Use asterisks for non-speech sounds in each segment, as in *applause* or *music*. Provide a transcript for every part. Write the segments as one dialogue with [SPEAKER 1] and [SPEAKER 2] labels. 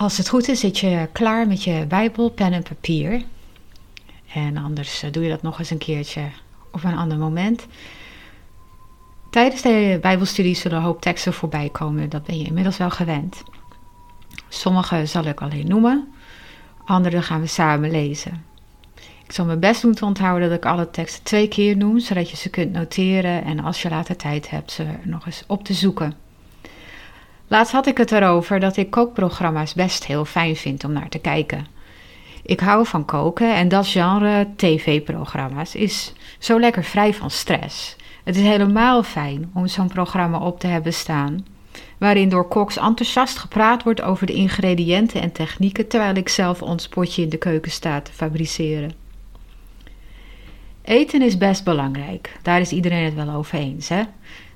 [SPEAKER 1] Als het goed is, zit je klaar met je Bijbel, pen en papier. En anders eh, doe je dat nog eens een keertje op een ander moment. Tijdens de Bijbelstudie zullen een hoop teksten voorbij komen, dat ben je inmiddels wel gewend. Sommige zal ik alleen noemen, andere gaan we samen lezen. Ik zal mijn best doen te onthouden dat ik alle teksten twee keer noem, zodat je ze kunt noteren en als je later tijd hebt, ze nog eens op te zoeken. Laatst had ik het erover dat ik kookprogramma's best heel fijn vind om naar te kijken. Ik hou van koken en dat genre tv-programma's is zo lekker vrij van stress. Het is helemaal fijn om zo'n programma op te hebben staan, waarin door koks enthousiast gepraat wordt over de ingrediënten en technieken, terwijl ik zelf ons potje in de keuken sta te fabriceren. Eten is best belangrijk, daar is iedereen het wel over eens. Hè?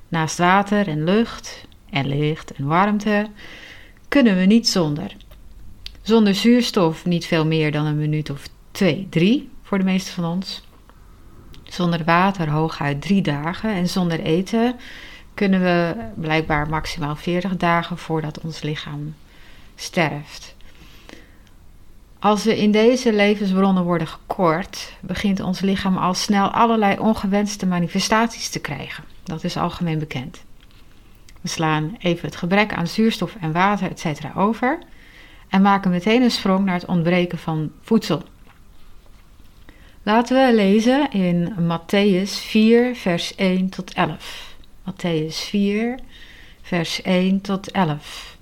[SPEAKER 1] Naast water en lucht en licht en warmte kunnen we niet zonder. Zonder zuurstof niet veel meer dan een minuut of twee, drie voor de meeste van ons. Zonder water hooguit drie dagen en zonder eten kunnen we blijkbaar maximaal 40 dagen voordat ons lichaam sterft. Als we in deze levensbronnen worden gekort, begint ons lichaam al snel allerlei ongewenste manifestaties te krijgen. Dat is algemeen bekend. We slaan even het gebrek aan zuurstof en water, etc. over en maken meteen een sprong naar het ontbreken van voedsel. Laten we lezen in Matthäus 4, vers 1 tot 11. Matthäus 4, vers 1 tot 11.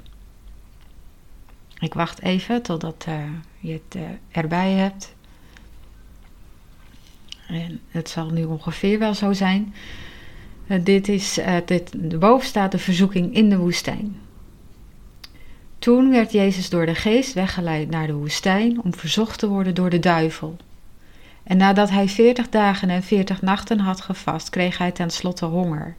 [SPEAKER 1] Ik wacht even totdat uh, je het uh, erbij hebt. En het zal nu ongeveer wel zo zijn. Uh, dit is, dit, boven staat de verzoeking in de woestijn. Toen werd Jezus door de geest weggeleid naar de woestijn om verzocht te worden door de duivel. En nadat hij veertig dagen en veertig nachten had gevast, kreeg hij tenslotte honger.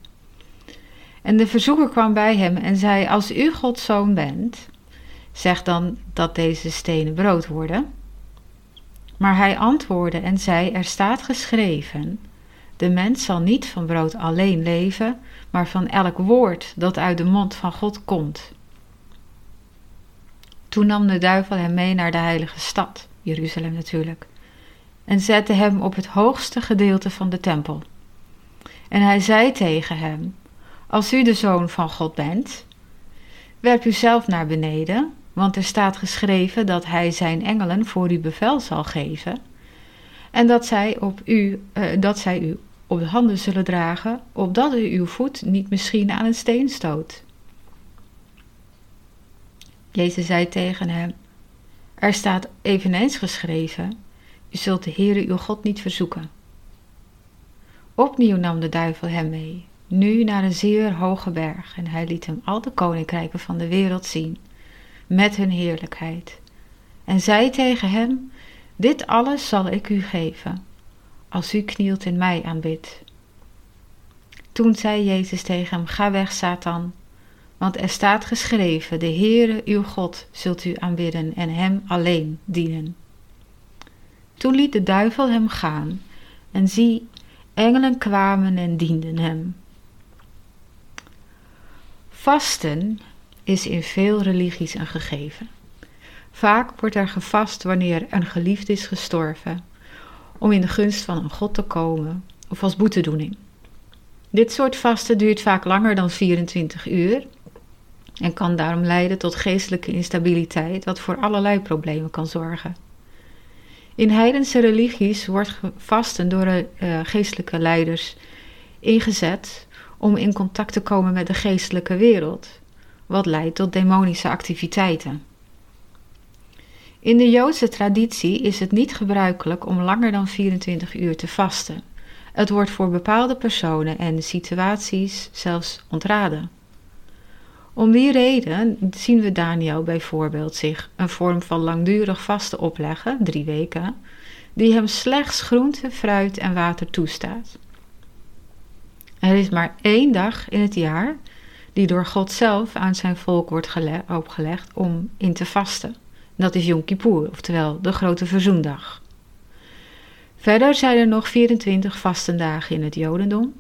[SPEAKER 1] En de verzoeker kwam bij hem en zei: Als u Gods zoon bent, zeg dan dat deze stenen brood worden. Maar hij antwoordde en zei: Er staat geschreven: De mens zal niet van brood alleen leven, maar van elk woord dat uit de mond van God komt. Toen nam de duivel hem mee naar de heilige stad, Jeruzalem natuurlijk, en zette hem op het hoogste gedeelte van de tempel. En hij zei tegen hem: Als u de zoon van God bent, werp u zelf naar beneden, want er staat geschreven dat hij zijn engelen voor u bevel zal geven, en dat zij, op u, uh, dat zij u op de handen zullen dragen, opdat u uw voet niet misschien aan een steen stoot. Jezus zei tegen hem: Er staat eveneens geschreven: U zult de Heere uw God niet verzoeken. Opnieuw nam de duivel hem mee, nu naar een zeer hoge berg, en hij liet hem al de koninkrijken van de wereld zien, met hun heerlijkheid. En zei tegen hem: Dit alles zal ik u geven, als u knielt en mij aanbidt. Toen zei Jezus tegen hem: Ga weg, Satan want er staat geschreven: De Heere uw God zult u aanbidden en hem alleen dienen. Toen liet de duivel hem gaan, en zie, engelen kwamen en dienden hem. Vasten is in veel religies een gegeven. Vaak wordt er gevast wanneer een geliefde is gestorven, om in de gunst van een God te komen of als boetedoening. Dit soort vasten duurt vaak langer dan 24 uur en kan daarom leiden tot geestelijke instabiliteit, wat voor allerlei problemen kan zorgen. In heidense religies wordt vasten door uh, geestelijke leiders ingezet om in contact te komen met de geestelijke wereld, wat leidt tot demonische activiteiten. In de Joodse traditie is het niet gebruikelijk om langer dan 24 uur te vasten. Het wordt voor bepaalde personen en situaties zelfs ontraden. Om die reden zien we Daniel bijvoorbeeld zich een vorm van langdurig vasten opleggen, drie weken, die hem slechts groente, fruit en water toestaat. Er is maar één dag in het jaar die door God zelf aan zijn volk wordt opgelegd om in te vasten. Dat is Yom Kippur, oftewel de grote verzoendag. Verder zijn er nog 24 vastendagen in het Jodendom,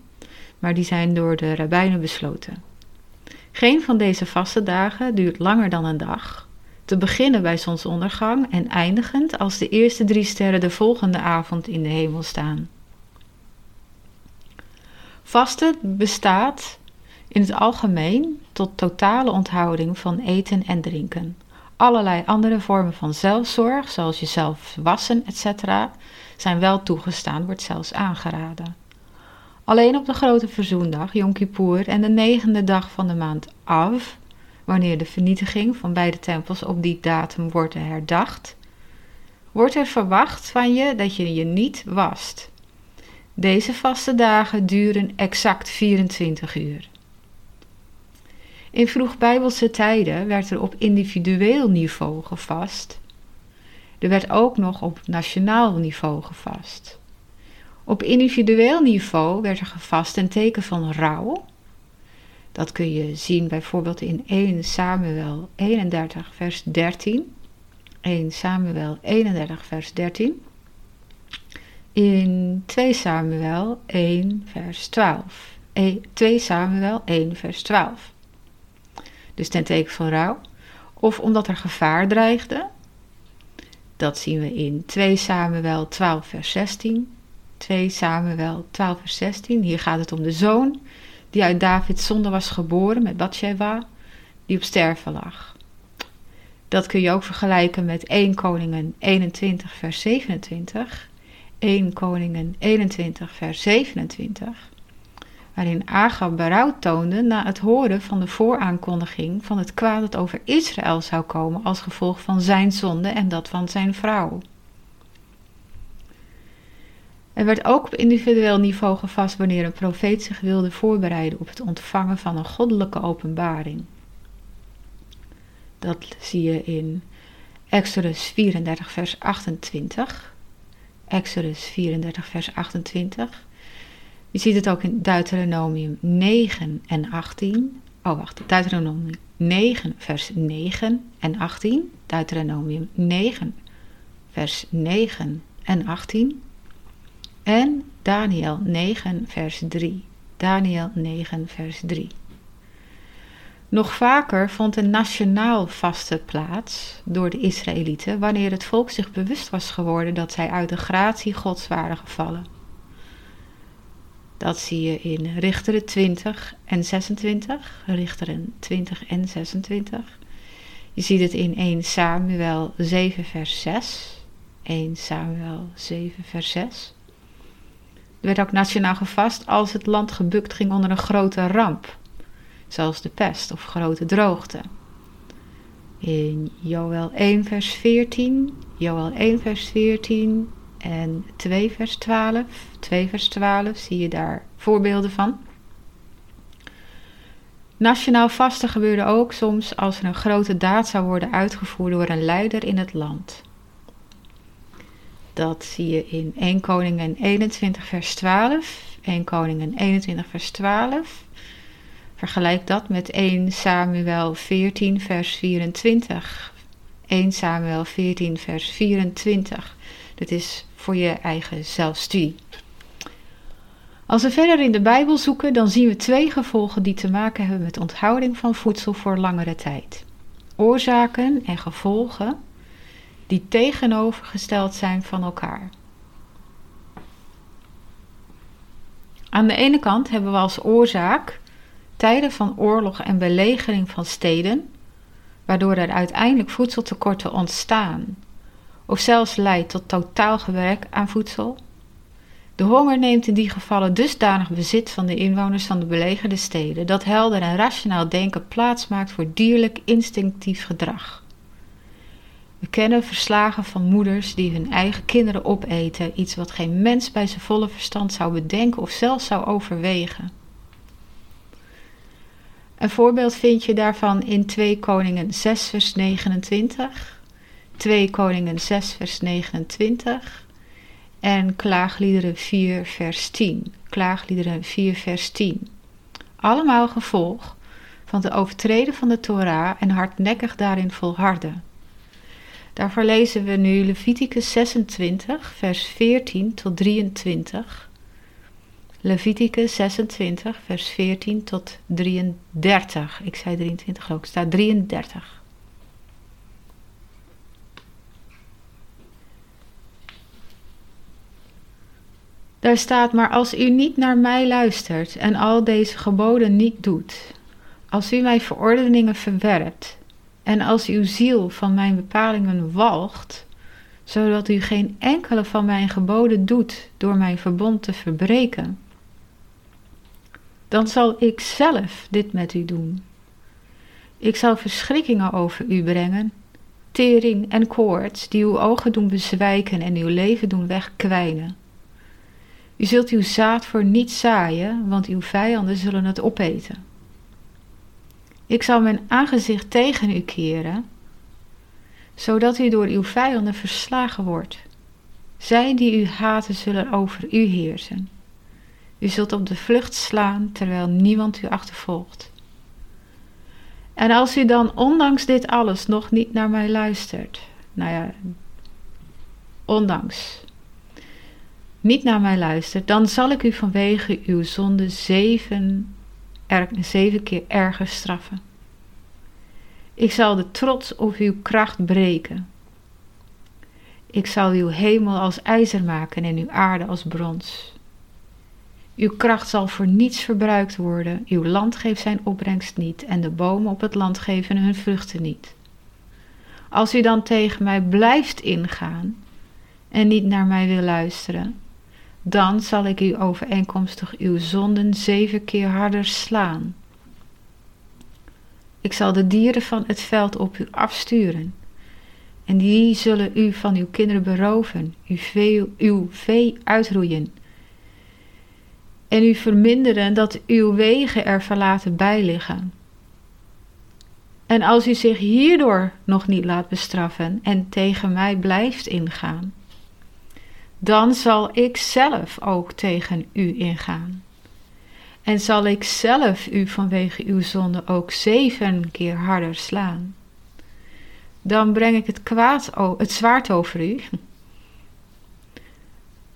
[SPEAKER 1] maar die zijn door de rabbijnen besloten. Geen van deze vastendagen duurt langer dan een dag, te beginnen bij zonsondergang en eindigend als de eerste drie sterren de volgende avond in de hemel staan. Vasten bestaat in het algemeen tot totale onthouding van eten en drinken. Allerlei andere vormen van zelfzorg, zoals jezelf wassen, etc., zijn wel toegestaan, wordt zelfs aangeraden. Alleen op de grote verzoendag, Yom Kippur, en de negende dag van de maand Av, wanneer de vernietiging van beide tempels op die datum wordt herdacht, wordt er verwacht van je dat je je niet wast. Deze vaste dagen duren exact 24 uur. In vroeg-bijbelse tijden werd er op individueel niveau gevast. Er werd ook nog op nationaal niveau gevast. Op individueel niveau werd er gevast een teken van rouw. Dat kun je zien bijvoorbeeld in 1 Samuel 31 vers 13. 1 Samuel 31 vers 13. In 2 Samuel 1 vers 12. 2 Samuel 1 vers 12 dus ten teken van rouw, of omdat er gevaar dreigde. Dat zien we in 2 Samuel 12 vers 16. 2 Samuel 12 vers 16. Hier gaat het om de zoon die uit Davids zonde was geboren met Bathsheba, die op sterven lag. Dat kun je ook vergelijken met 1 Koningen 21 vers 27. 1 Koningen 21 vers 27 waarin Agab berouw toonde na het horen van de vooraankondiging van het kwaad dat over Israël zou komen als gevolg van zijn zonde en dat van zijn vrouw. Er werd ook op individueel niveau gevast wanneer een profeet zich wilde voorbereiden op het ontvangen van een goddelijke openbaring. Dat zie je in Exodus 34, vers 28. Exodus 34, vers 28. Je ziet het ook in Deuteronomium 9 en 18. Oh, wacht. Deuteronomium 9, vers 9 en 18. Deuteronomium 9, vers 9 en 18. En Daniel 9, vers 3. Daniel 9, vers 3. Nog vaker vond een nationaal vaste plaats door de Israëlieten wanneer het volk zich bewust was geworden dat zij uit de gratie Gods waren gevallen. Dat zie je in Richteren 20 en 26. Richteren 20 en 26. Je ziet het in 1 Samuel 7 vers 6. 1 Samuel 7 vers 6. Er werd ook nationaal gevast als het land gebukt ging onder een grote ramp. Zoals de pest of grote droogte. In Joel 1 vers 14. Joel 1 vers 14 en 2 vers 12. 2 vers 12 zie je daar voorbeelden van. Nationaal vasten gebeurde ook soms als er een grote daad zou worden uitgevoerd door een leider in het land. Dat zie je in 1 Koningen 21 vers 12. 1 Koningen 21 vers 12. Vergelijk dat met 1 Samuel 14 vers 24. 1 Samuel 14 vers 24. Dat is voor je eigen zelfstudie. Als we verder in de Bijbel zoeken, dan zien we twee gevolgen die te maken hebben met onthouding van voedsel voor langere tijd. Oorzaken en gevolgen die tegenovergesteld zijn van elkaar. Aan de ene kant hebben we als oorzaak tijden van oorlog en belegering van steden, waardoor er uiteindelijk voedseltekorten ontstaan of zelfs leidt tot totaal gebrek aan voedsel. De honger neemt in die gevallen dusdanig bezit van de inwoners van de belegerde steden dat helder en rationaal denken plaatsmaakt voor dierlijk instinctief gedrag. We kennen verslagen van moeders die hun eigen kinderen opeten, iets wat geen mens bij zijn volle verstand zou bedenken of zelfs zou overwegen. Een voorbeeld vind je daarvan in 2 Koningen 6 vers 29, 2 Koningen 6 vers 29 en Klaagliederen 4 vers 10. Klaagliederen 4 vers 10. Allemaal gevolg van het overtreden van de Torah en hardnekkig daarin volharden. Daarvoor lezen we nu Leviticus 26, vers 14 tot 23. Leviticus 26, vers 14 tot 33. Ik zei 23 ook, staat 33. Daar staat, maar als u niet naar mij luistert en al deze geboden niet doet, als u mijn verordeningen verwerpt en als uw ziel van mijn bepalingen walgt, zodat u geen enkele van mijn geboden doet door mijn verbond te verbreken, dan zal ik zelf dit met u doen. Ik zal verschrikkingen over u brengen, tering en koorts die uw ogen doen bezwijken en uw leven doen wegkwijnen. U zult uw zaad voor niet zaaien, want uw vijanden zullen het opeten. Ik zal mijn aangezicht tegen u keren, zodat u door uw vijanden verslagen wordt. Zij die u haten zullen over u heersen. U zult op de vlucht slaan terwijl niemand u achtervolgt. En als u dan ondanks dit alles nog niet naar mij luistert, nou ja, ondanks, niet naar mij luistert, dan zal ik u vanwege uw zonde zeven zeven keer erger straffen. Ik zal de trots op uw kracht breken. Ik zal uw hemel als ijzer maken en uw aarde als brons. Uw kracht zal voor niets verbruikt worden, uw land geeft zijn opbrengst niet en de bomen op het land geven hun vruchten niet. Als u dan tegen mij blijft ingaan en niet naar mij wil luisteren, dan zal ik u overeenkomstig uw zonden zeven keer harder slaan. Ik zal de dieren van het veld op u afsturen, en die zullen u van uw kinderen beroven, uw vee, uw vee uitroeien, en u verminderen dat uw wegen er verlaten bij liggen. En als u zich hierdoor nog niet laat bestraffen en tegen mij blijft ingaan, dan zal ik zelf ook tegen u ingaan. En zal ik zelf u vanwege uw zonde ook zeven keer harder slaan. Dan breng ik het, kwaad, het zwaard over u,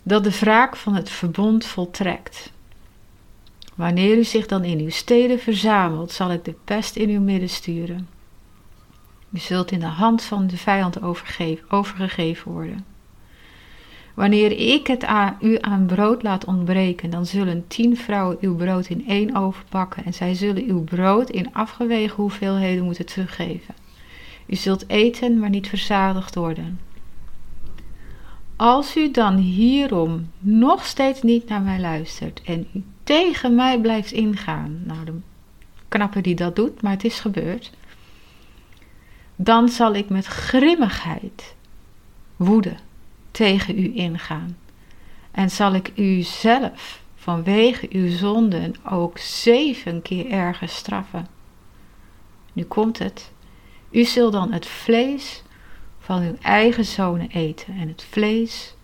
[SPEAKER 1] dat de wraak van het verbond voltrekt. Wanneer u zich dan in uw steden verzamelt, zal ik de pest in uw midden sturen. U zult in de hand van de vijand overgegeven worden. Wanneer ik het aan, u aan brood laat ontbreken, dan zullen tien vrouwen uw brood in één oven bakken en zij zullen uw brood in afgewegen hoeveelheden moeten teruggeven. U zult eten, maar niet verzadigd worden. Als u dan hierom nog steeds niet naar mij luistert en u tegen mij blijft ingaan, nou de knappe die dat doet, maar het is gebeurd, dan zal ik met grimmigheid, woede, tegen u ingaan. En zal ik u zelf vanwege uw zonden ook zeven keer erger straffen. Nu komt het. U zult dan het vlees van uw eigen zonen eten en het vlees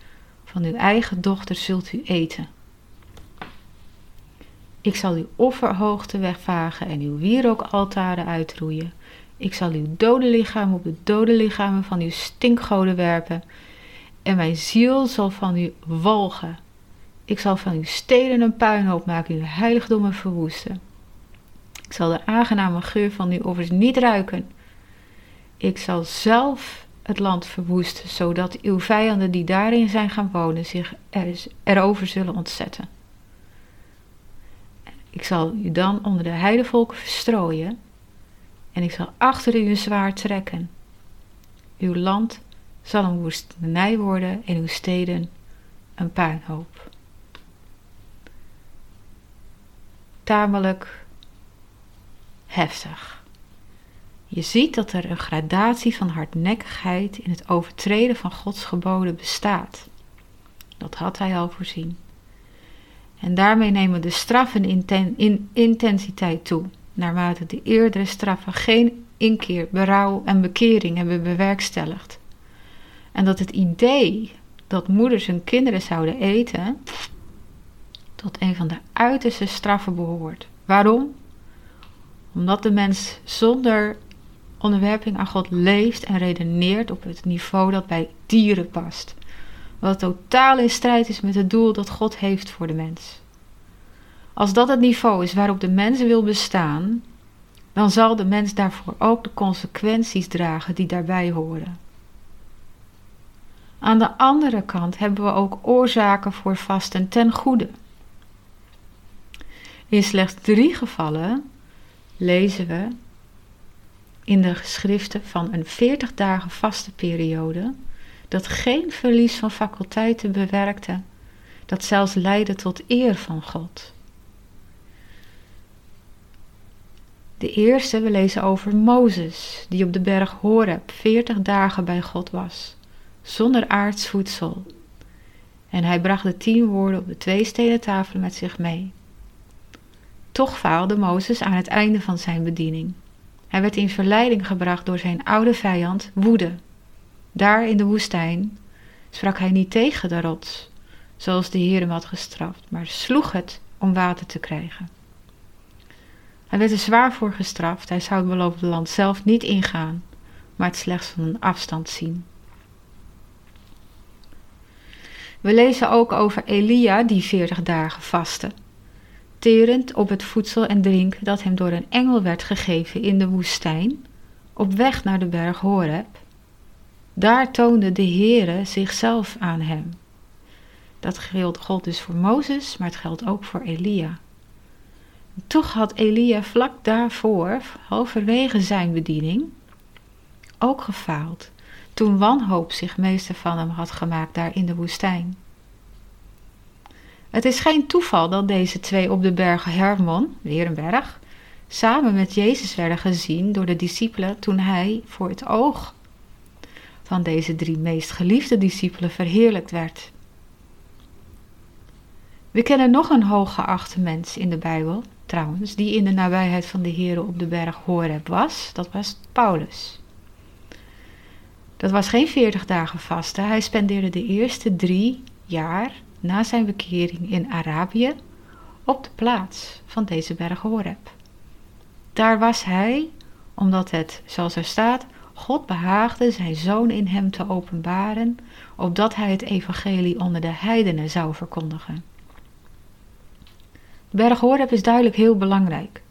[SPEAKER 1] van uw eigen dochter zult u eten. Ik zal uw offerhoogte wegvagen en uw wierookaltaren uitroeien. Ik zal uw dode lichaam op de dode lichamen van uw stinkgoden werpen en mijn ziel zal van u walgen. Ik zal van uw steden een puinhoop maken, uw heiligdommen verwoesten. Ik zal de aangename geur van uw offers niet ruiken. Ik zal zelf het land verwoesten, zodat uw vijanden die daarin zijn gaan wonen zich er, erover zullen ontzetten. Ik zal u dan onder de heidevolken verstrooien en ik zal achter u een zwaard trekken. Uw land zal een woestenij worden en uw steden een puinhoop. Tamelijk heftig. Je ziet dat er een gradatie van hardnekkigheid in het overtreden van Gods geboden bestaat. Dat had hij al voorzien. En daarmee nemen de straffen in intensiteit toe. naarmate de eerdere straffen geen inkeer, berouw en bekering hebben bewerkstelligd. En dat het idee dat moeders hun kinderen zouden eten, tot een van de uiterste straffen behoort. Waarom? Omdat de mens zonder onderwerping aan God leeft en redeneert op het niveau dat bij dieren past. Wat totaal in strijd is met het doel dat God heeft voor de mens. Als dat het niveau is waarop de mens wil bestaan, dan zal de mens daarvoor ook de consequenties dragen die daarbij horen. Aan de andere kant hebben we ook oorzaken voor vasten ten goede. In slechts drie gevallen lezen we in de geschriften van een 40 dagen vaste periode dat geen verlies van faculteiten bewerkte, dat zelfs leidde tot eer van God. De eerste, we lezen over Mozes, die op de berg Horeb 40 dagen bij God was, zonder aards voedsel. En hij bracht de tien woorden op de twee stenen tafelen met zich mee. Toch faalde Mozes aan het einde van zijn bediening. Hij werd in verleiding gebracht door zijn oude vijand, woede. Daar in de woestijn sprak hij niet tegen de rots, zoals de Heer hem had gestraft, maar sloeg het om water te krijgen. Hij werd er zwaar voor gestraft. Hij zou het beloofde land zelf niet ingaan, maar het slechts van een afstand zien. We lezen ook over Elia die veertig dagen vastte, terend op het voedsel en drinken dat hem door een engel werd gegeven in de woestijn, op weg naar de berg Horeb. Daar toonde de Heere zichzelf aan hem. Dat God dus voor Mozes, maar het geldt ook voor Elia. Toch had Elia vlak daarvoor, halverwege zijn bediening, ook gefaald, toen wanhoop zich meester van hem had gemaakt daar in de woestijn. Het is geen toeval dat deze twee op de berg Hermon, weer een berg, samen met Jezus werden gezien door de discipelen toen hij voor het oog van deze drie meest geliefde discipelen verheerlijkt werd. We kennen nog een hooggeachte mens in de Bijbel, trouwens, die in de nabijheid van de Heer op de berg Horeb was. Dat was Paulus. Dat was geen veertig dagen vasten. Hij spendeerde de eerste drie jaar na zijn bekering in Arabië op de plaats van deze berg Horeb. Daar was hij, omdat het, zoals er staat, God behaagde zijn zoon in hem te openbaren, opdat hij het evangelie onder de heidenen zou verkondigen. De berg Horeb is duidelijk heel belangrijk.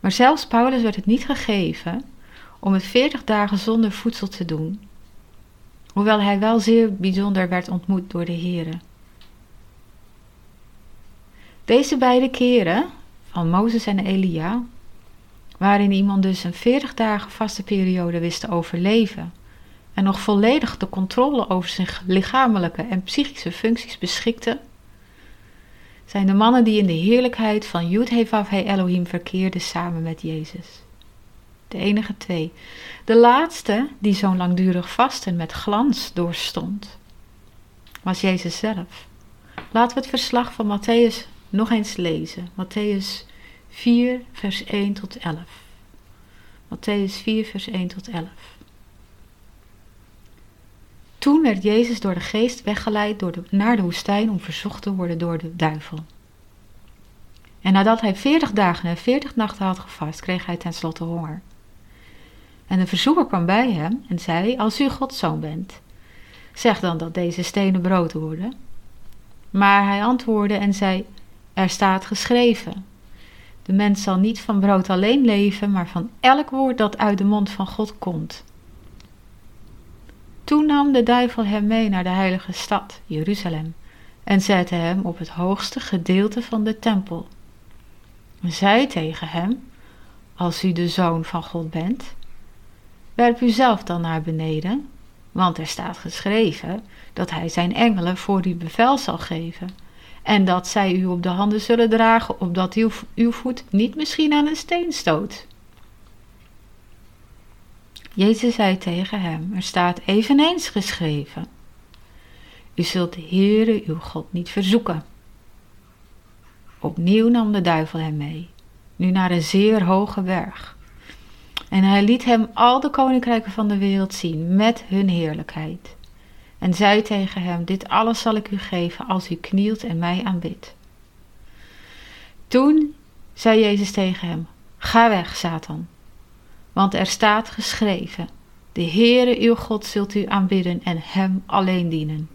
[SPEAKER 1] Maar zelfs Paulus werd het niet gegeven om het veertig dagen zonder voedsel te doen, hoewel hij wel zeer bijzonder werd ontmoet door de Here. Deze beide keren, van Mozes en Elia, waarin iemand dus een veertig dagen vaste periode wist te overleven en nog volledig de controle over zijn lichamelijke en psychische functies beschikte, zijn de mannen die in de heerlijkheid van Yud-He-Vav-He Elohim verkeerden samen met Jezus. De enige twee. De laatste die zo'n langdurig vasten met glans doorstond, was Jezus zelf. Laten we het verslag van Matthäus nog eens lezen. Matthäus 4, vers 1 tot 11. Matthäus 4, vers 1 tot 11. Toen werd Jezus door de geest weggeleid door naar de woestijn om verzocht te worden door de duivel. En nadat hij veertig dagen en veertig nachten had gevast, kreeg hij tenslotte honger. En de verzoeker kwam bij hem en zei, als u Gods zoon bent, zeg dan dat deze stenen brood worden. Maar hij antwoordde en zei, er staat geschreven, de mens zal niet van brood alleen leven, maar van elk woord dat uit de mond van God komt. Toen nam de duivel hem mee naar de heilige stad, Jeruzalem, en zette hem op het hoogste gedeelte van de tempel. En zei tegen hem: Als u de zoon van God bent, werp u zelf dan naar beneden, want er staat geschreven dat hij zijn engelen voor u bevel zal geven, en dat zij u op de handen zullen dragen, opdat uw, uw voet niet misschien aan een steen stoot. Jezus zei tegen hem: Er staat eveneens geschreven: U zult de Heere uw God niet verzoeken. Opnieuw nam de duivel hem mee. nu naar een zeer hoge berg. En hij liet hem al de koninkrijken van de wereld zien met hun heerlijkheid. En zei tegen hem: Dit alles zal ik u geven als u knielt en mij aanbidt. Toen zei Jezus tegen hem: Ga weg, Satan, want er staat geschreven: De Heere uw God zult u aanbidden en hem alleen dienen.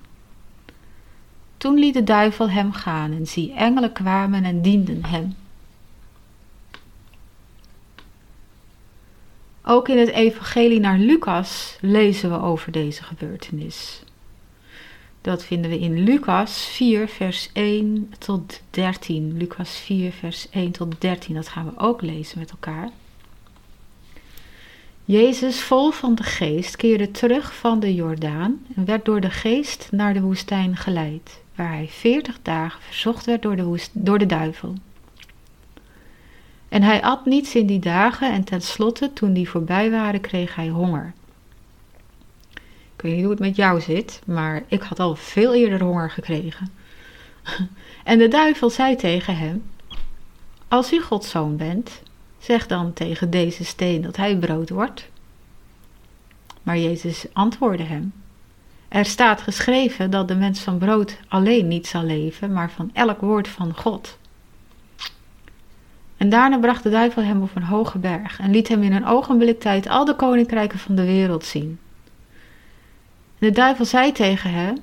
[SPEAKER 1] Toen liet de duivel hem gaan en zie, engelen kwamen en dienden hem. Ook in het evangelie naar Lucas lezen we over deze gebeurtenis. Dat vinden we in Lucas 4, vers 1 tot 13. Lucas 4, vers 1 tot 13, dat gaan we ook lezen met elkaar. Jezus, vol van de geest, keerde terug van de Jordaan en werd door de geest naar de woestijn geleid waar hij veertig dagen verzocht werd door de, woest, door de duivel. En hij at niets in die dagen en tenslotte, toen die voorbij waren, kreeg hij honger. Ik weet niet hoe het met jou zit, maar ik had al veel eerder honger gekregen. *laughs* En de duivel zei tegen hem: Als u Gods zoon bent, zeg dan tegen deze steen dat hij brood wordt. Maar Jezus antwoordde hem: er staat geschreven dat de mens van brood alleen niet zal leven, maar van elk woord van God. En daarna bracht de duivel hem op een hoge berg en liet hem in een ogenblik tijd al de koninkrijken van de wereld zien. de duivel zei tegen hem: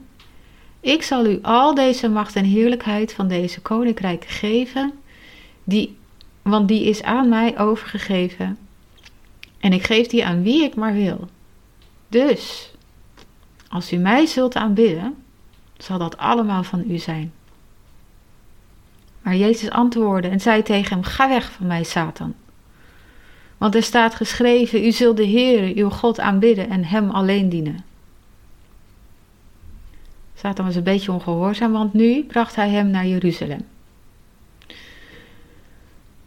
[SPEAKER 1] Ik zal u al deze macht en heerlijkheid van deze koninkrijken geven, die, want die is aan mij overgegeven. En ik geef die aan wie ik maar wil. Dus als u mij zult aanbidden, zal dat allemaal van u zijn. Maar Jezus antwoordde en zei tegen hem: Ga weg van mij, Satan. Want er staat geschreven: U zult de Heer, uw God, aanbidden en Hem alleen dienen. Satan was een beetje ongehoorzaam, want nu bracht hij hem naar Jeruzalem.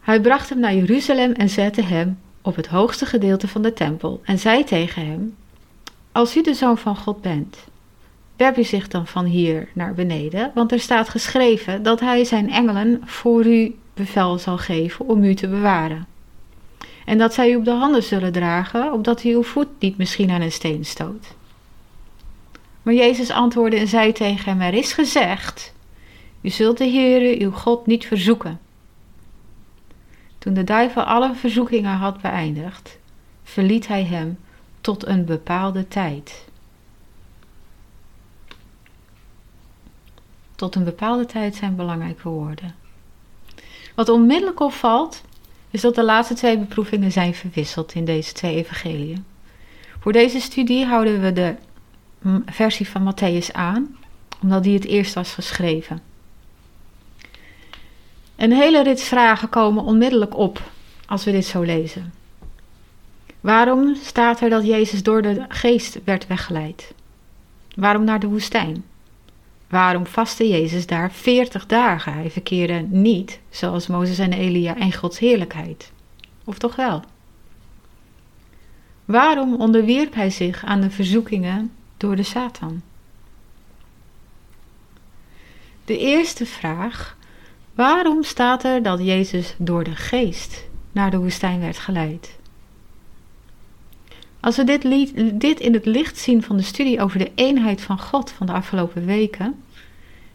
[SPEAKER 1] Hij bracht hem naar Jeruzalem en zette hem op het hoogste gedeelte van de tempel en zei tegen hem: als u de zoon van God bent, werp u zich dan van hier naar beneden, want er staat geschreven dat hij zijn engelen voor u bevel zal geven om u te bewaren. En dat zij u op de handen zullen dragen, opdat u uw voet niet misschien aan een steen stoot. Maar Jezus antwoordde en zei tegen hem: Er is gezegd: U zult de Heere, uw God, niet verzoeken. Toen de duivel alle verzoekingen had beëindigd, verliet hij hem tot een bepaalde tijd. Tot een bepaalde tijd zijn belangrijke woorden. Wat onmiddellijk opvalt, is dat de laatste twee beproevingen zijn verwisseld in deze twee evangeliën. Voor deze studie houden we de versie van Matthäus aan, omdat die het eerst was geschreven. Een hele rits vragen komen onmiddellijk op als we dit zo lezen. Waarom staat er dat Jezus door de geest werd weggeleid? Waarom naar de woestijn? Waarom vastte Jezus daar veertig dagen? Hij verkeerde niet, zoals Mozes en Elia, in Gods heerlijkheid. Of toch wel? Waarom onderwierp hij zich aan de verzoekingen door de Satan? De eerste vraag: waarom staat er dat Jezus door de geest naar de woestijn werd geleid? Als we dit, dit in het licht zien van de studie over de eenheid van God van de afgelopen weken.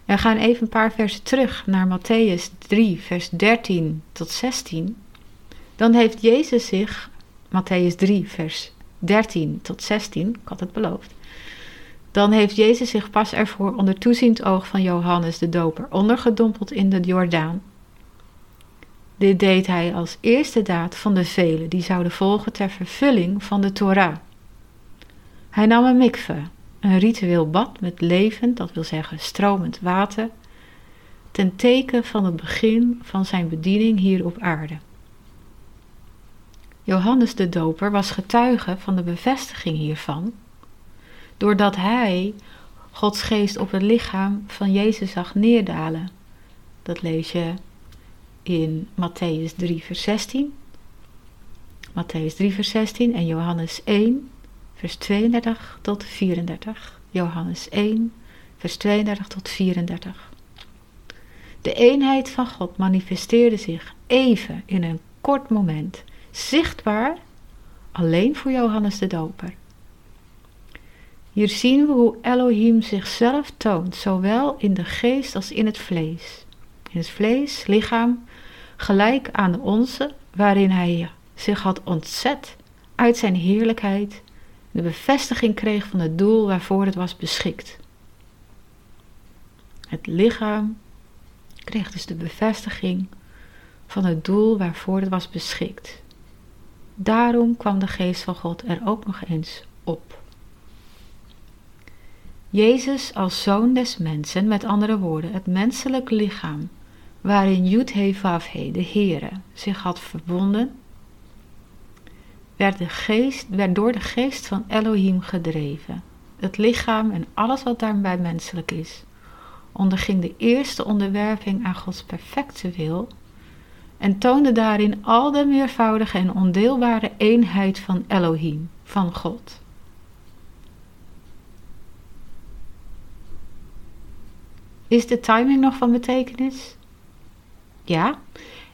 [SPEAKER 1] En we gaan even een paar versen terug naar Matthäus 3, vers 13 tot 16. Dan heeft Jezus zich, Matthäus 3, vers 13 tot 16, ik had het beloofd. Dan heeft Jezus zich pas ervoor onder toeziend oog van Johannes de Doper ondergedompeld in de Jordaan dit deed hij als eerste daad van de vele die zouden volgen ter vervulling van de Torah. Hij nam een mikve, een ritueel bad met levend, dat wil zeggen stromend water, ten teken van het begin van zijn bediening hier op aarde. Johannes de Doper was getuige van de bevestiging hiervan, doordat hij Gods geest op het lichaam van Jezus zag neerdalen. Dat lees je in Matthäus 3, vers 16. Matthäus 3, vers 16 en Johannes 1, vers 32 tot 34. Johannes 1, vers 32 tot 34. De eenheid van God manifesteerde zich even in een kort moment, zichtbaar alleen voor Johannes de Doper. Hier zien we hoe Elohim zichzelf toont, zowel in de geest als in het vlees. In het vlees, lichaam, gelijk aan de onze, waarin hij zich had ontzet uit zijn heerlijkheid, de bevestiging kreeg van het doel waarvoor het was beschikt. Het lichaam kreeg dus de bevestiging van het doel waarvoor het was beschikt. Daarom kwam de geest van God er ook nog eens op. Jezus als zoon des mensen, met andere woorden, het menselijk lichaam, waarin Yud-He-Vav-He, de Heere, zich had verbonden, werd, de geest, werd door de geest van Elohim gedreven. Het lichaam en alles wat daarbij menselijk is, onderging de eerste onderwerping aan Gods perfecte wil en toonde daarin al de meervoudige en ondeelbare eenheid van Elohim, van God. Is de timing nog van betekenis? Ja,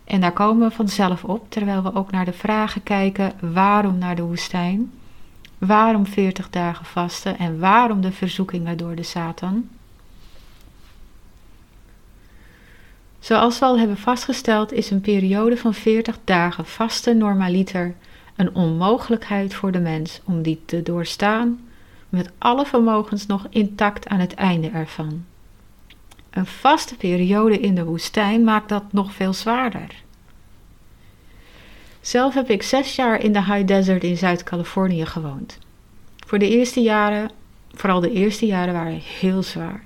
[SPEAKER 1] en daar komen we vanzelf op, terwijl we ook naar de vragen kijken: waarom naar de woestijn? Waarom 40 dagen vasten en waarom de verzoekingen door de Satan? Zoals we al hebben vastgesteld, is een periode van 40 dagen vasten normaliter een onmogelijkheid voor de mens om die te doorstaan met alle vermogens nog intact aan het einde ervan. Een vaste periode in de woestijn maakt dat nog veel zwaarder. Zelf heb ik zes jaar in de High Desert in Zuid-Californië gewoond. Voor de eerste jaren, vooral de eerste jaren, waren heel zwaar.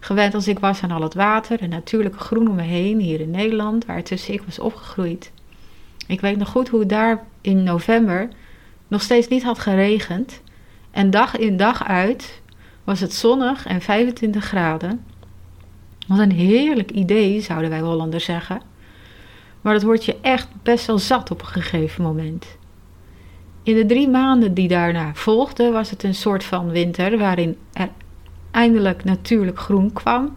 [SPEAKER 1] Gewend als ik was aan al het water en natuurlijke groen om me heen hier in Nederland, waar tussen ik was opgegroeid. Ik weet nog goed hoe het daar in november nog steeds niet had geregend. En dag in dag uit was het zonnig en 25 graden. Wat een heerlijk idee, zouden wij Hollanders zeggen. Maar dat wordt je echt best wel zat op een gegeven moment. In de drie maanden die daarna volgden, was het een soort van winter waarin er eindelijk natuurlijk groen kwam.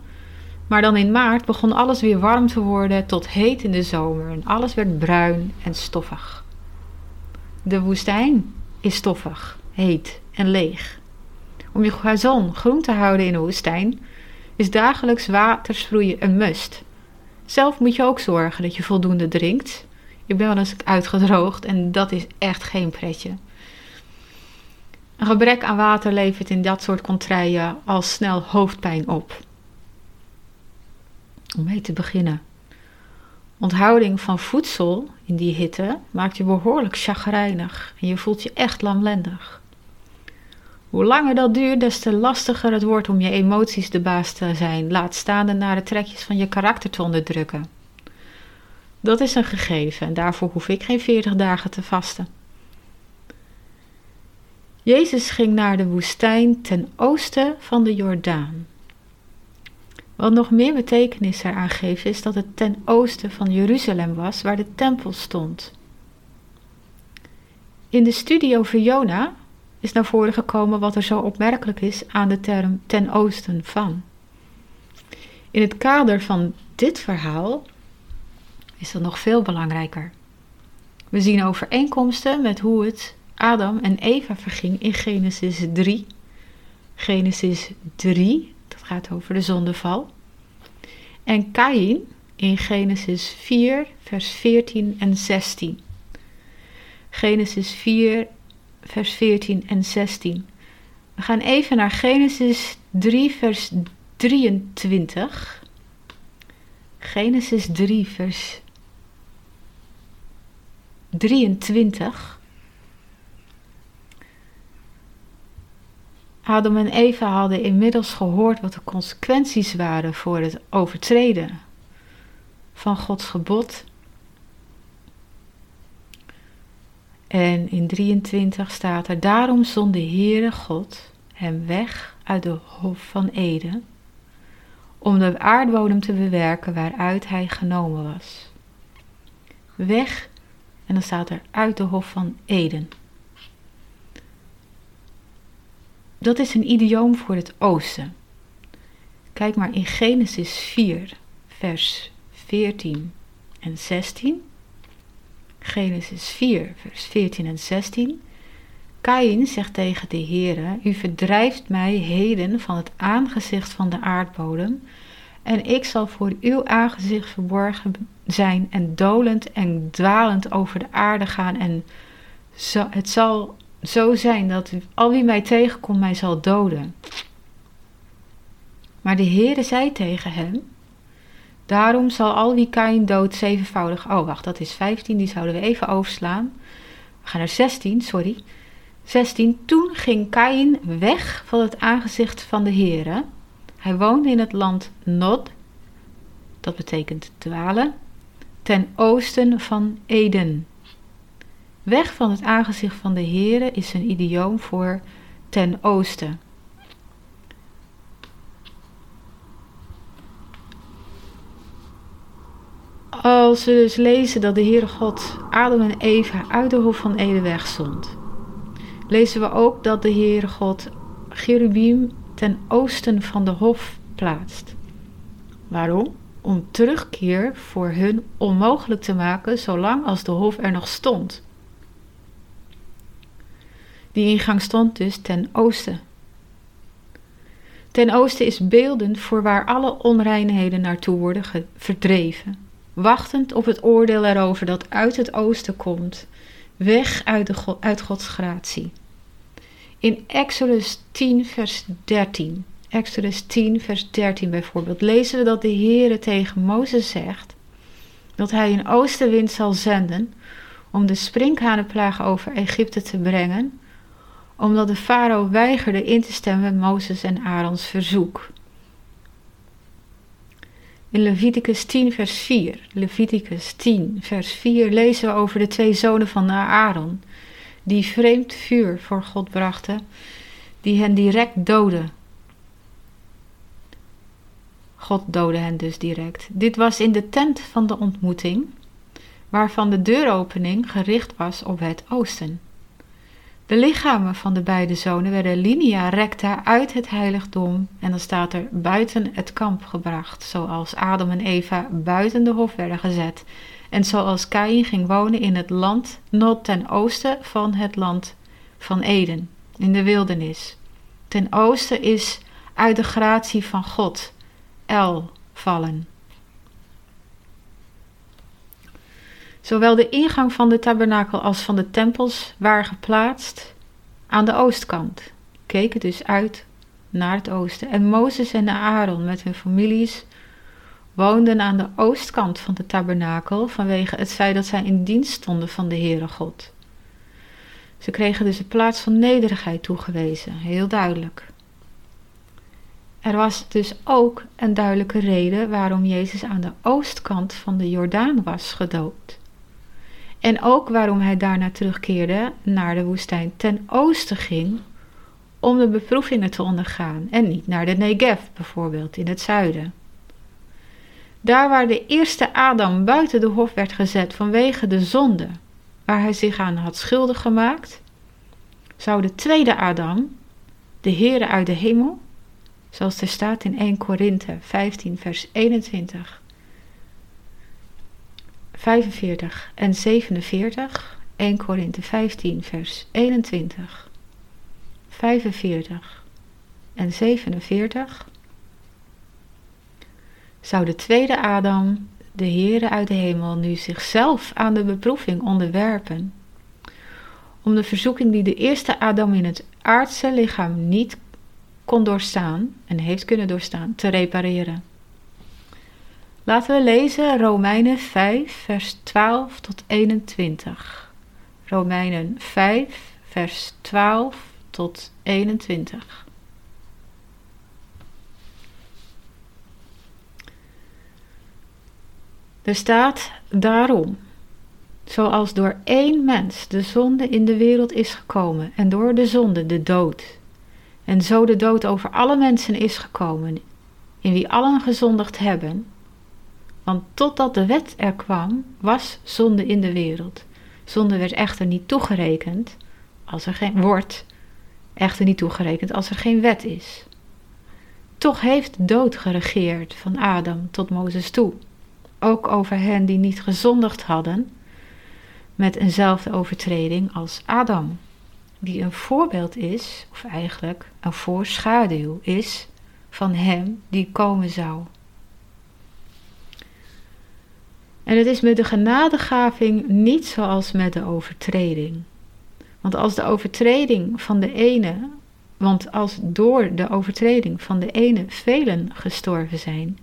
[SPEAKER 1] Maar dan in maart begon alles weer warm te worden tot heet in de zomer en alles werd bruin en stoffig. De woestijn is stoffig, heet en leeg. Om je gazon groen te houden in de woestijn is dagelijks watersproeien een must. Zelf moet je ook zorgen dat je voldoende drinkt. Ik ben wel eens uitgedroogd en dat is echt geen pretje. Een gebrek aan water levert in dat soort contraien al snel hoofdpijn op. Om mee te beginnen. Onthouding van voedsel in die hitte maakt je behoorlijk chagrijnig en je voelt je echt lamlendig. Hoe langer dat duurt, des te lastiger het wordt om je emoties de baas te zijn, laat staan de nare trekjes van je karakter te onderdrukken. Dat is een gegeven en daarvoor hoef ik geen 40 dagen te vasten. Jezus ging naar de woestijn ten oosten van de Jordaan. Wat nog meer betekenis eraan geeft, is dat het ten oosten van Jeruzalem was, waar de tempel stond. In de studie over Jona is naar voren gekomen wat er zo opmerkelijk is aan de term ten oosten van. In het kader van dit verhaal is dat nog veel belangrijker. We zien overeenkomsten met hoe het Adam en Eva verging in Genesis 3. Genesis 3, dat gaat over de zondeval. En Kain in Genesis 4, vers 14 en 16. Genesis 4, vers 14 en 16. We gaan even naar Genesis 3, vers 23. Genesis 3, vers 23. Adam en Eva hadden inmiddels gehoord wat de consequenties waren voor het overtreden van Gods gebod. En in 23 staat er: Daarom zond de Heere God hem weg uit de Hof van Eden, om de aardbodem te bewerken waaruit hij genomen was. Weg, en dan staat er uit de Hof van Eden. Dat is een idioom voor het oosten. Kijk maar in Genesis 4, vers 14 en 16. Genesis 4, vers 14 en 16. Kain zegt tegen de Heere, u verdrijft mij heden van het aangezicht van de aardbodem, en ik zal voor uw aangezicht verborgen zijn en dolend en dwalend over de aarde gaan. En het zal zo zijn dat al wie mij tegenkomt mij zal doden. Maar de Heere zei tegen hem, daarom zal al wie Kain dood zevenvoudig... Oh, wacht, dat is 15, die zouden we even overslaan. We gaan naar 16, sorry. 16. Toen ging Kain weg van het aangezicht van de Heere. Hij woonde in het land Nod, dat betekent dwalen, ten oosten van Eden. Weg van het aangezicht van de Heere is een idioom voor ten oosten. Als we dus lezen dat de Heere God Adam en Eva uit de hof van Eden wegzond, lezen we ook dat de Heere God Cherubim ten oosten van de hof plaatst. Waarom? Om terugkeer voor hun onmogelijk te maken zolang als de hof er nog stond. Die ingang stond dus ten oosten. Ten oosten is beeldend voor waar alle onreinheden naartoe worden verdreven, wachtend op het oordeel erover dat uit het oosten komt, weg uit, de, uit Gods gratie. In Exodus 10, vers 13, Exodus 10, vers 13 bijvoorbeeld, lezen we dat de Heere tegen Mozes zegt dat hij een oostenwind zal zenden om de sprinkhanenplaag over Egypte te brengen, omdat de farao weigerde in te stemmen met Mozes en Aarons verzoek. In Leviticus 10, vers 4, Leviticus 10, vers 4 lezen we over de twee zonen van Aaron, die vreemd vuur voor God brachten, die hen direct doden. God doodde hen dus direct. Dit was in de tent van de ontmoeting, waarvan de deuropening gericht was op het oosten. De lichamen van de beide zonen werden linea recta uit het heiligdom en dan staat er buiten het kamp gebracht, zoals Adam en Eva buiten de hof werden gezet en zoals Kain ging wonen in het land not ten oosten van het land van Eden, in de wildernis. Ten oosten is uit de gratie van God, El, vallen. Zowel de ingang van de tabernakel als van de tempels waren geplaatst aan de oostkant, keken dus uit naar het oosten. En Mozes en Aaron met hun families woonden aan de oostkant van de tabernakel vanwege het feit dat zij in dienst stonden van de Heere God. Ze kregen dus een plaats van nederigheid toegewezen, heel duidelijk. Er was dus ook een duidelijke reden waarom Jezus aan de oostkant van de Jordaan was gedoopt. En ook waarom hij daarna terugkeerde naar de woestijn ten oosten ging om de beproevingen te ondergaan en niet naar de Negev bijvoorbeeld in het zuiden. Daar waar de eerste Adam buiten de hof werd gezet vanwege de zonde waar hij zich aan had schuldig gemaakt, zou de tweede Adam, de Heere uit de hemel, zoals er staat in 1 Korinthe 15 vers 21, 45 en 47, 1 Korinthe 15 vers 21, 45 en 47, zou de tweede Adam, de Heere uit de hemel, nu zichzelf aan de beproeving onderwerpen, om de verzoeking die de eerste Adam in het aardse lichaam niet kon doorstaan en heeft kunnen doorstaan, te repareren. Laten we lezen Romeinen 5, vers 12 tot 21. Romeinen 5, vers 12 tot 21. Er staat daarom, zoals door één mens de zonde in de wereld is gekomen en door de zonde de dood, en zo de dood over alle mensen is gekomen, in wie allen gezondigd hebben, want totdat de wet er kwam, was zonde in de wereld. Zonde werd echter niet toegerekend als er geen wordt, echter niet toegerekend als er geen wet is. Toch heeft dood geregeerd van Adam tot Mozes toe ook over hen die niet gezondigd hadden, met eenzelfde overtreding als Adam, die een voorbeeld is, of eigenlijk een voorschaduw is, van hem die komen zou. En het is met de genadegaving niet zoals met de overtreding. Want als de overtreding van de ene, want als door de overtreding van de ene velen gestorven zijn,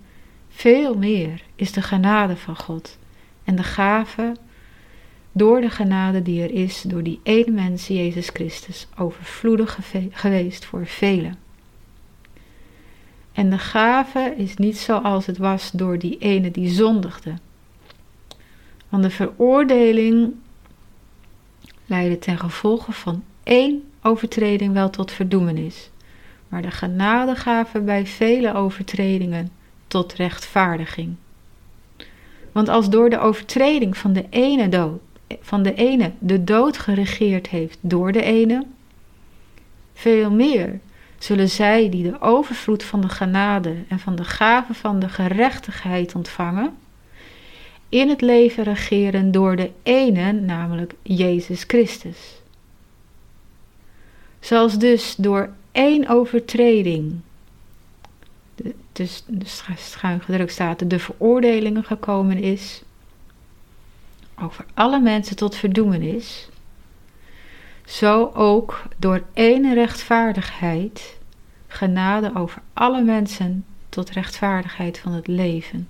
[SPEAKER 1] veel meer is de genade van God en de gave door de genade die er is door die ene mens, Jezus Christus, overvloedig geweest voor velen. En de gave is niet zoals het was door die ene die zondigde. Want de veroordeling leidde ten gevolge van één overtreding wel tot verdoemenis, maar de genadegave bij vele overtredingen tot rechtvaardiging. Want als door de overtreding van de ene dood, van de ene de dood geregeerd heeft door de ene, veel meer zullen zij die de overvloed van de genade en van de gave van de gerechtigheid ontvangen, in het leven regeren door de ene, namelijk Jezus Christus. Zoals dus door één overtreding, dus, schuin gedrukt staat, de veroordelingen gekomen is, over alle mensen tot verdoemenis, zo ook door één rechtvaardigheid genade over alle mensen tot rechtvaardigheid van het leven.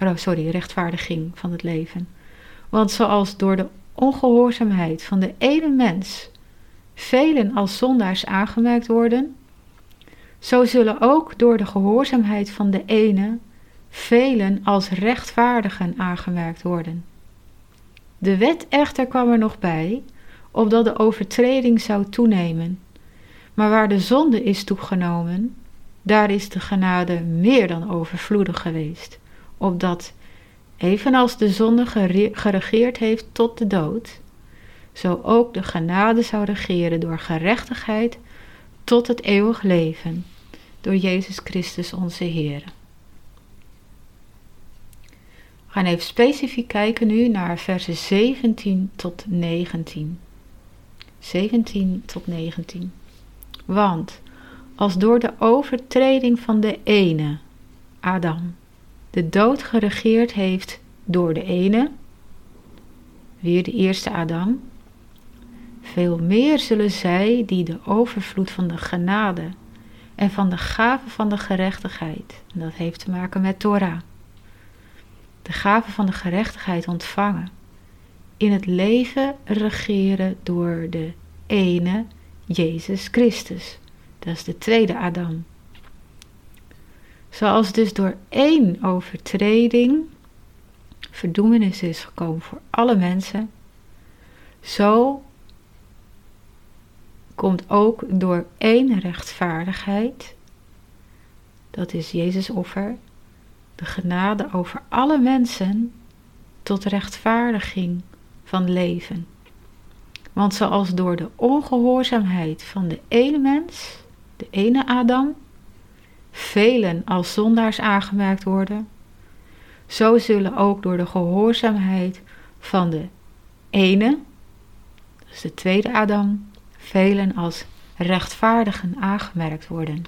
[SPEAKER 1] Oh, sorry, rechtvaardiging van het leven. Want zoals door de ongehoorzaamheid van de ene mens velen als zondaars aangemerkt worden, zo zullen ook door de gehoorzaamheid van de ene velen als rechtvaardigen aangemerkt worden. De wet echter kwam er nog bij, opdat de overtreding zou toenemen. Maar waar de zonde is toegenomen, daar is de genade meer dan overvloedig geweest, opdat, evenals de zonde geregeerd heeft tot de dood, zo ook de genade zou regeren door gerechtigheid tot het eeuwig leven, door Jezus Christus onze Heer. We gaan even specifiek kijken nu naar versen 17 tot 19. 17 tot 19. Want als door de overtreding van de ene, Adam, de dood geregeerd heeft door de ene, weer de eerste Adam, veel meer zullen zij die de overvloed van de genade en van de gave van de gerechtigheid, en dat heeft te maken met Torah, de gave van de gerechtigheid ontvangen, in het leven regeren door de ene Jezus Christus. Dat is de tweede Adam. Zoals dus door één overtreding verdoemenis is gekomen voor alle mensen, zo komt ook door één rechtvaardigheid, dat is Jezus offer, de genade over alle mensen tot rechtvaardiging van leven. Want zoals door de ongehoorzaamheid van de ene mens, de ene Adam, velen als zondaars aangemerkt worden, zo zullen ook door de gehoorzaamheid van de ene, is de tweede Adam, velen als rechtvaardigen aangemerkt worden.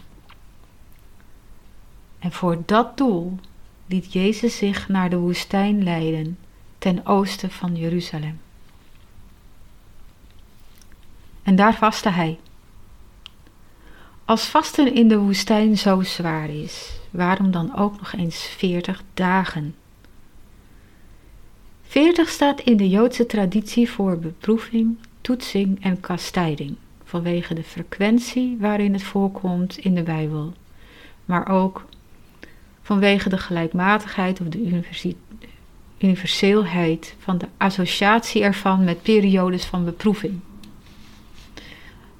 [SPEAKER 1] En voor dat doel liet Jezus zich naar de woestijn leiden, ten oosten van Jeruzalem. En daar vastte hij. Als vasten in de woestijn zo zwaar is, waarom dan ook nog eens veertig dagen? Veertig staat in de Joodse traditie voor beproeving, toetsing en kastijding, vanwege de frequentie waarin het voorkomt in de Bijbel, maar ook vanwege de gelijkmatigheid of de universeelheid van de associatie ervan met periodes van beproeving.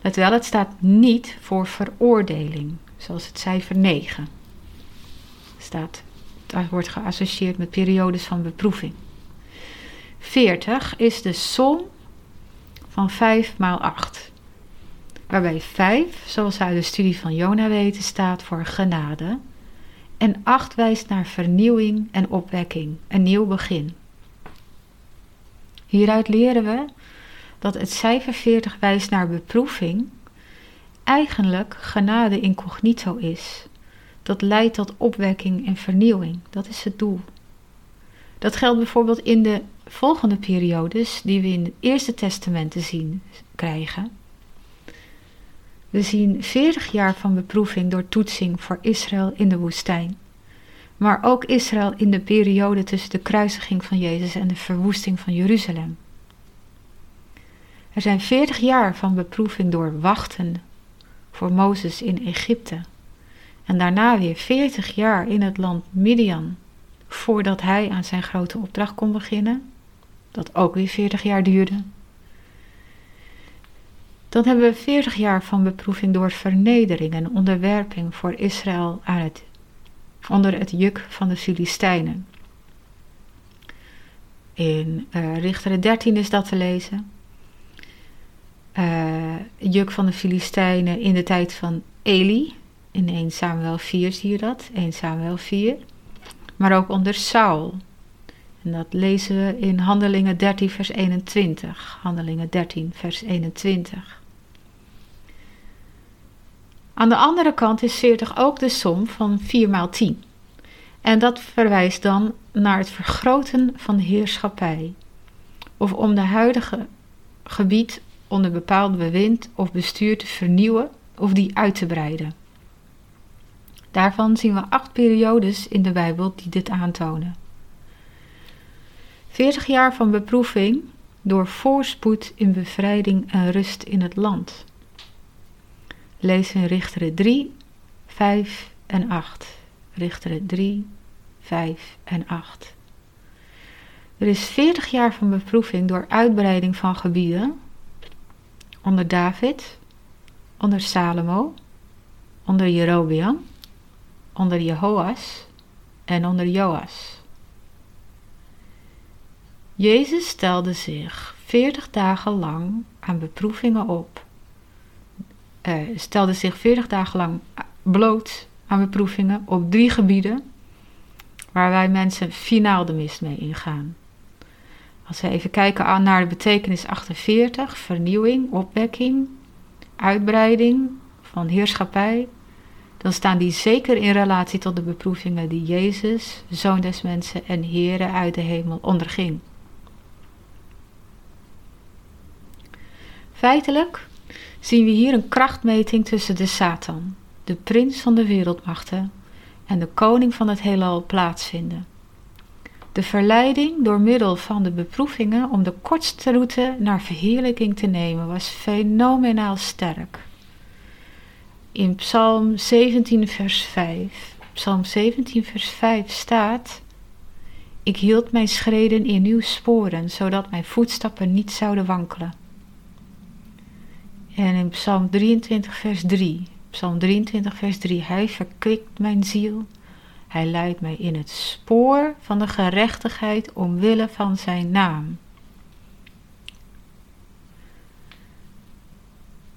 [SPEAKER 1] Let wel, het staat niet voor veroordeling, zoals het cijfer 9 staat. Het wordt geassocieerd met periodes van beproeving. 40 is de som van 5 maal 8. Waarbij 5, zoals uit de studie van Jona weten, staat voor genade en 8 wijst naar vernieuwing en opwekking, een nieuw begin. Hieruit leren we dat het cijfer 40 wijst naar beproeving, eigenlijk genade incognito is. Dat leidt tot opwekking en vernieuwing. Dat is het doel. Dat geldt bijvoorbeeld in de volgende periodes die we in het Eerste Testament te zien krijgen. We zien 40 jaar van beproeving door toetsing voor Israël in de woestijn. Maar ook Israël in de periode tussen de kruisiging van Jezus en de verwoesting van Jeruzalem. Er zijn 40 jaar van beproeving door wachten voor Mozes in Egypte. En daarna weer 40 jaar in het land Midian voordat hij aan zijn grote opdracht kon beginnen, dat ook weer 40 jaar duurde. Dan hebben we 40 jaar van beproeving door vernedering en onderwerping voor Israël onder het juk van de Filistijnen. In uh, Richteren 13 is dat te lezen. Uh, juk van de Filistijnen in de tijd van Eli. In 1 Samuel 4 zie je dat. 1 Samuel 4 maar ook onder Saul. En dat lezen we in Handelingen 13, vers 21. Handelingen 13, vers 21. Aan de andere kant is 40 ook de som van 4 maal 10. En dat verwijst dan naar het vergroten van de heerschappij. Of om de huidige gebied onder bepaald bewind of bestuur te vernieuwen of die uit te breiden. Daarvan zien we acht periodes in de Bijbel die dit aantonen. 40 jaar van beproeving door voorspoed in bevrijding en rust in het land. Lees in Richteren 3, 5 en 8. Richteren 3, 5 en 8. Er is 40 jaar van beproeving door uitbreiding van gebieden onder David, onder Salomo, onder Jerobeam onder Jehoas en onder Joas. Jezus stelde zich veertig dagen lang aan beproevingen op. Uh, stelde zich veertig dagen lang bloot aan beproevingen op drie gebieden waar wij mensen finaal de mist mee ingaan. Als we even kijken naar de betekenis 48, vernieuwing, opwekking, uitbreiding van heerschappij, dan staan die zeker in relatie tot de beproevingen die Jezus, Zoon des Mensen en Heere uit de hemel onderging. Feitelijk zien we hier een krachtmeting tussen de Satan, de prins van de wereldmachten, en de koning van het heelal plaatsvinden. De verleiding door middel van de beproevingen om de kortste route naar verheerlijking te nemen was fenomenaal sterk in Psalm 17, vers 5. Psalm 17, vers 5 staat: Ik hield mijn schreden in uw sporen, zodat mijn voetstappen niet zouden wankelen. En in Psalm 23, vers 3. Psalm 23, vers 3. Hij verkwikt mijn ziel. Hij leidt mij in het spoor van de gerechtigheid omwille van zijn naam.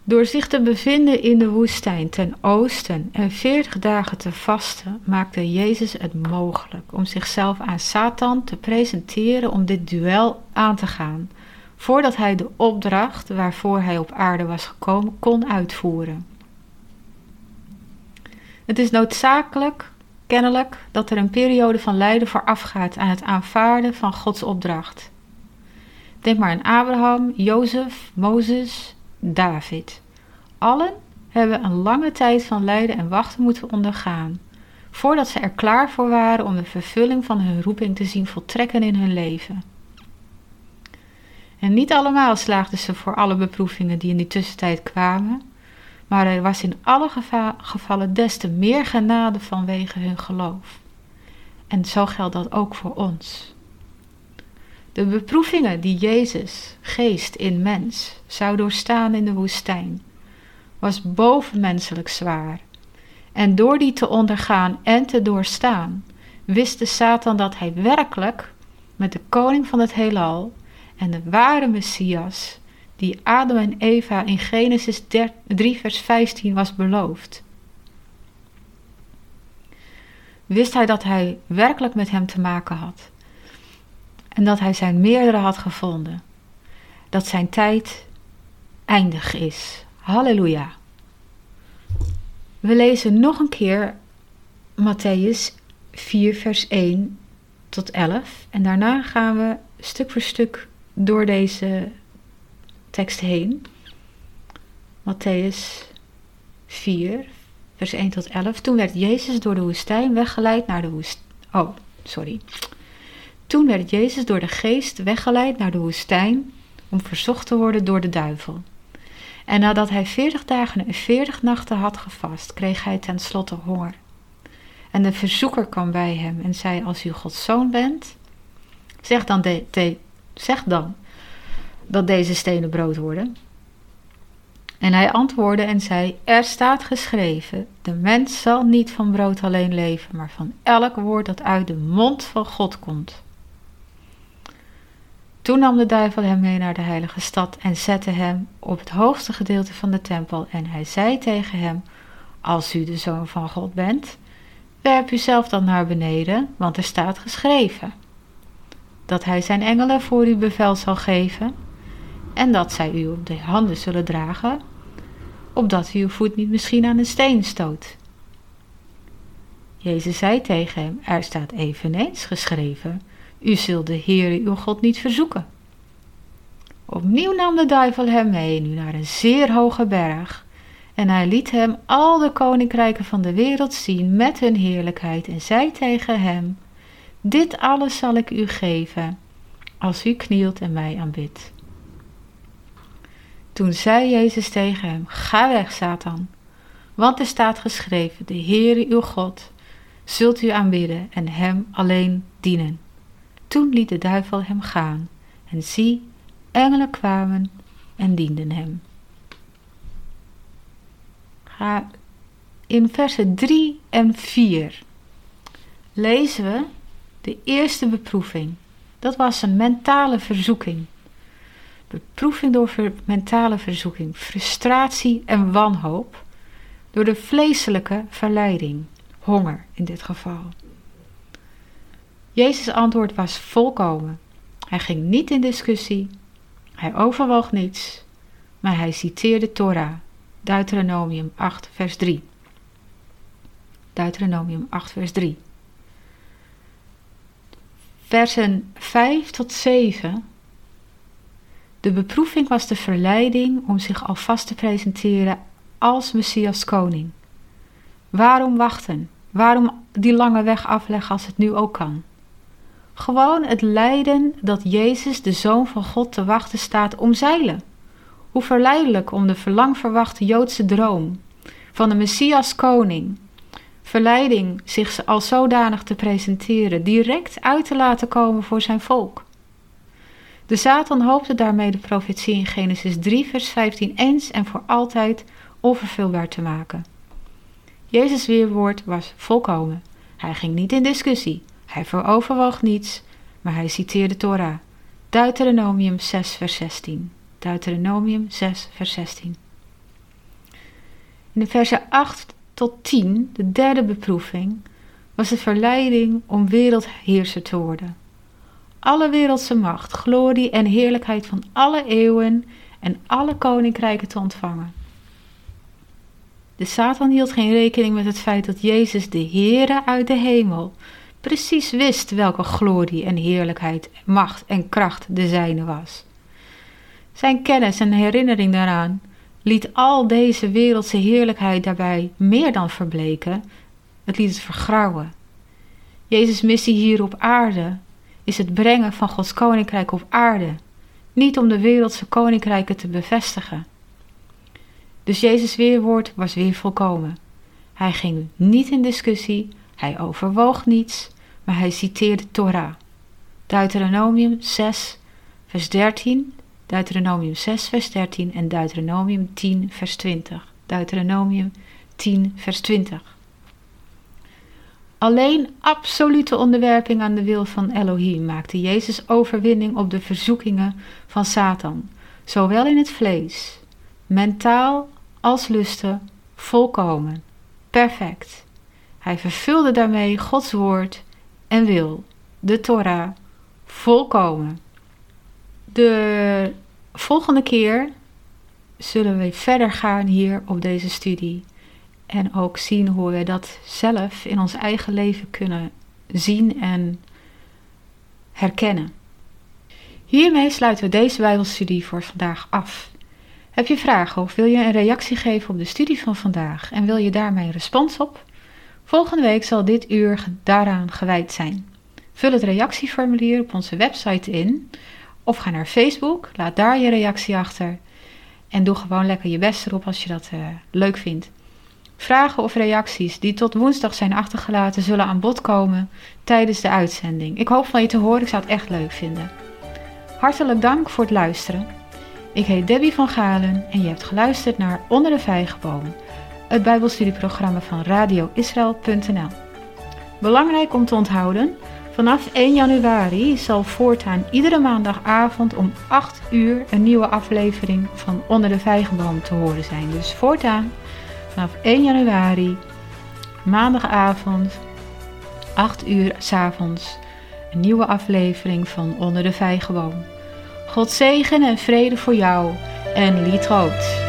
[SPEAKER 1] Door zich te bevinden in de woestijn ten oosten en veertig dagen te vasten, maakte Jezus het mogelijk om zichzelf aan Satan te presenteren om dit duel aan te gaan, voordat hij de opdracht waarvoor hij op aarde was gekomen kon uitvoeren. Het is noodzakelijk, kennelijk, dat er een periode van lijden voorafgaat aan het aanvaarden van Gods opdracht. Denk maar aan Abraham, Jozef, Mozes, David. Allen hebben een lange tijd van lijden en wachten moeten ondergaan, voordat ze er klaar voor waren om de vervulling van hun roeping te zien voltrekken in hun leven. En niet allemaal slaagden ze voor alle beproevingen die in die tussentijd kwamen, maar er was in alle gevallen des te meer genade vanwege hun geloof. En zo geldt dat ook voor ons. De beproevingen die Jezus, geest in mens, zou doorstaan in de woestijn, was bovenmenselijk zwaar. En door die te ondergaan en te doorstaan, wist de Satan dat hij werkelijk met de koning van het heelal en de ware Messias, die Adam en Eva in Genesis 3, vers 15 was beloofd. Wist hij dat hij werkelijk met hem te maken had en dat hij zijn meerdere had gevonden, dat zijn tijd eindig is. Halleluja. We lezen nog een keer Matthäus 4, vers 1 tot 11. En daarna gaan we stuk voor stuk door deze tekst heen. Matthäus 4, vers 1 tot 11. Toen werd Jezus door de woestijn weggeleid naar de woestijn. Oh, sorry. Toen werd Jezus door de geest weggeleid naar de woestijn om verzocht te worden door de duivel. En nadat hij veertig dagen en veertig nachten had gevast, kreeg hij tenslotte honger. En de verzoeker kwam bij hem en zei: Als u Gods zoon bent, zeg dan, zeg dan dat deze stenen brood worden. En hij antwoordde en zei: Er staat geschreven: De mens zal niet van brood alleen leven, maar van elk woord dat uit de mond van God komt. Toen nam de duivel hem mee naar de heilige stad en zette hem op het hoogste gedeelte van de tempel. En hij zei tegen hem: Als u de zoon van God bent, werp uzelf dan naar beneden, want er staat geschreven dat hij zijn engelen voor u bevel zal geven en dat zij u op de handen zullen dragen, opdat u uw voet niet misschien aan een steen stoot. Jezus zei tegen hem: Er staat eveneens geschreven: U zult de Heere uw God niet verzoeken. Opnieuw nam de duivel hem mee, nu naar een zeer hoge berg, en hij liet hem al de koninkrijken van de wereld zien met hun heerlijkheid, en zei tegen hem: Dit alles zal ik u geven, als u knielt en mij aanbidt. Toen zei Jezus tegen hem: Ga weg, Satan, want er staat geschreven: De Heere uw God zult u aanbidden en hem alleen dienen. Toen liet de duivel hem gaan, en zie, engelen kwamen en dienden hem. In versen 3 en 4 lezen we de eerste beproeving. Dat was een mentale verzoeking. Beproeving door mentale verzoeking, frustratie en wanhoop, door de vleeselijke verleiding, honger in dit geval. Jezus' antwoord was volkomen. Hij ging niet in discussie, hij overwoog niets, maar hij citeerde Torah, Deuteronomium 8, vers 3. Deuteronomium 8, vers 3. Versen 5 tot 7 de beproeving was de verleiding om zich alvast te presenteren als Messias koning. Waarom wachten? Waarom die lange weg afleggen als het nu ook kan? Gewoon het lijden dat Jezus, de Zoon van God, te wachten staat, omzeilen. Hoe verleidelijk om de verlangverwachte Joodse droom van de Messias koning, verleiding zich als zodanig te presenteren, direct uit te laten komen voor zijn volk. De Satan hoopte daarmee de profetie in Genesis 3, vers 15 eens en voor altijd onvervulbaar te maken. Jezus' weerwoord was volkomen. Hij ging niet in discussie, hij veroverwoog niets, maar hij citeerde Torah. Deuteronomium 6, vers 16. Deuteronomium 6, vers 16. In de versen 8 tot 10, de derde beproeving, was de verleiding om wereldheerser te worden alle wereldse macht, glorie en heerlijkheid van alle eeuwen en alle koninkrijken te ontvangen. De Satan hield geen rekening met het feit dat Jezus, de Heere uit de hemel, precies wist welke glorie en heerlijkheid, macht en kracht de zijne was. Zijn kennis en herinnering daaraan liet al deze wereldse heerlijkheid daarbij meer dan verbleken, het liet het vergrauwen. Jezus' missie hier op aarde is het brengen van Gods koninkrijk op aarde, niet om de wereldse koninkrijken te bevestigen. Dus Jezus' weerwoord was weer volkomen. Hij ging niet in discussie, hij overwoog niets, maar hij citeerde Torah. Deuteronomium 6, vers 13, Deuteronomium 6, vers 13 en Deuteronomium 10, vers 20. Deuteronomium 10, vers 20. Alleen absolute onderwerping aan de wil van Elohim maakte Jezus overwinning op de verzoekingen van Satan, zowel in het vlees, mentaal als lusten, volkomen, perfect. Hij vervulde daarmee Gods woord en wil, de Torah, volkomen. De volgende keer zullen we verder gaan hier op deze studie. En ook zien hoe we dat zelf in ons eigen leven kunnen zien en herkennen. Hiermee sluiten we deze Bijbelstudie voor vandaag af. Heb je vragen of wil je een reactie geven op de studie van vandaag en wil je daarmee een respons op? Volgende week zal dit uur daaraan gewijd zijn. Vul het reactieformulier op onze website in of ga naar Facebook, laat daar je reactie achter en doe gewoon lekker je best erop als je dat uh, leuk vindt. Vragen of reacties die tot woensdag zijn achtergelaten zullen aan bod komen tijdens de uitzending. Ik hoop van je te horen, ik zou het echt leuk vinden. Hartelijk dank voor het luisteren. Ik heet Debbie van Galen en je hebt geluisterd naar Onder de Vijgenboom, het Bijbelstudieprogramma van radioisrael.nl. Belangrijk om te onthouden, vanaf 1 januari zal voortaan iedere maandagavond om 8 uur een nieuwe aflevering van Onder de Vijgenboom te horen zijn. Dus voortaan vanaf 1 januari, maandagavond, 8 uur s avonds, een nieuwe aflevering van Onder de Vijgenboom. God zegen en vrede voor jou en lied rood.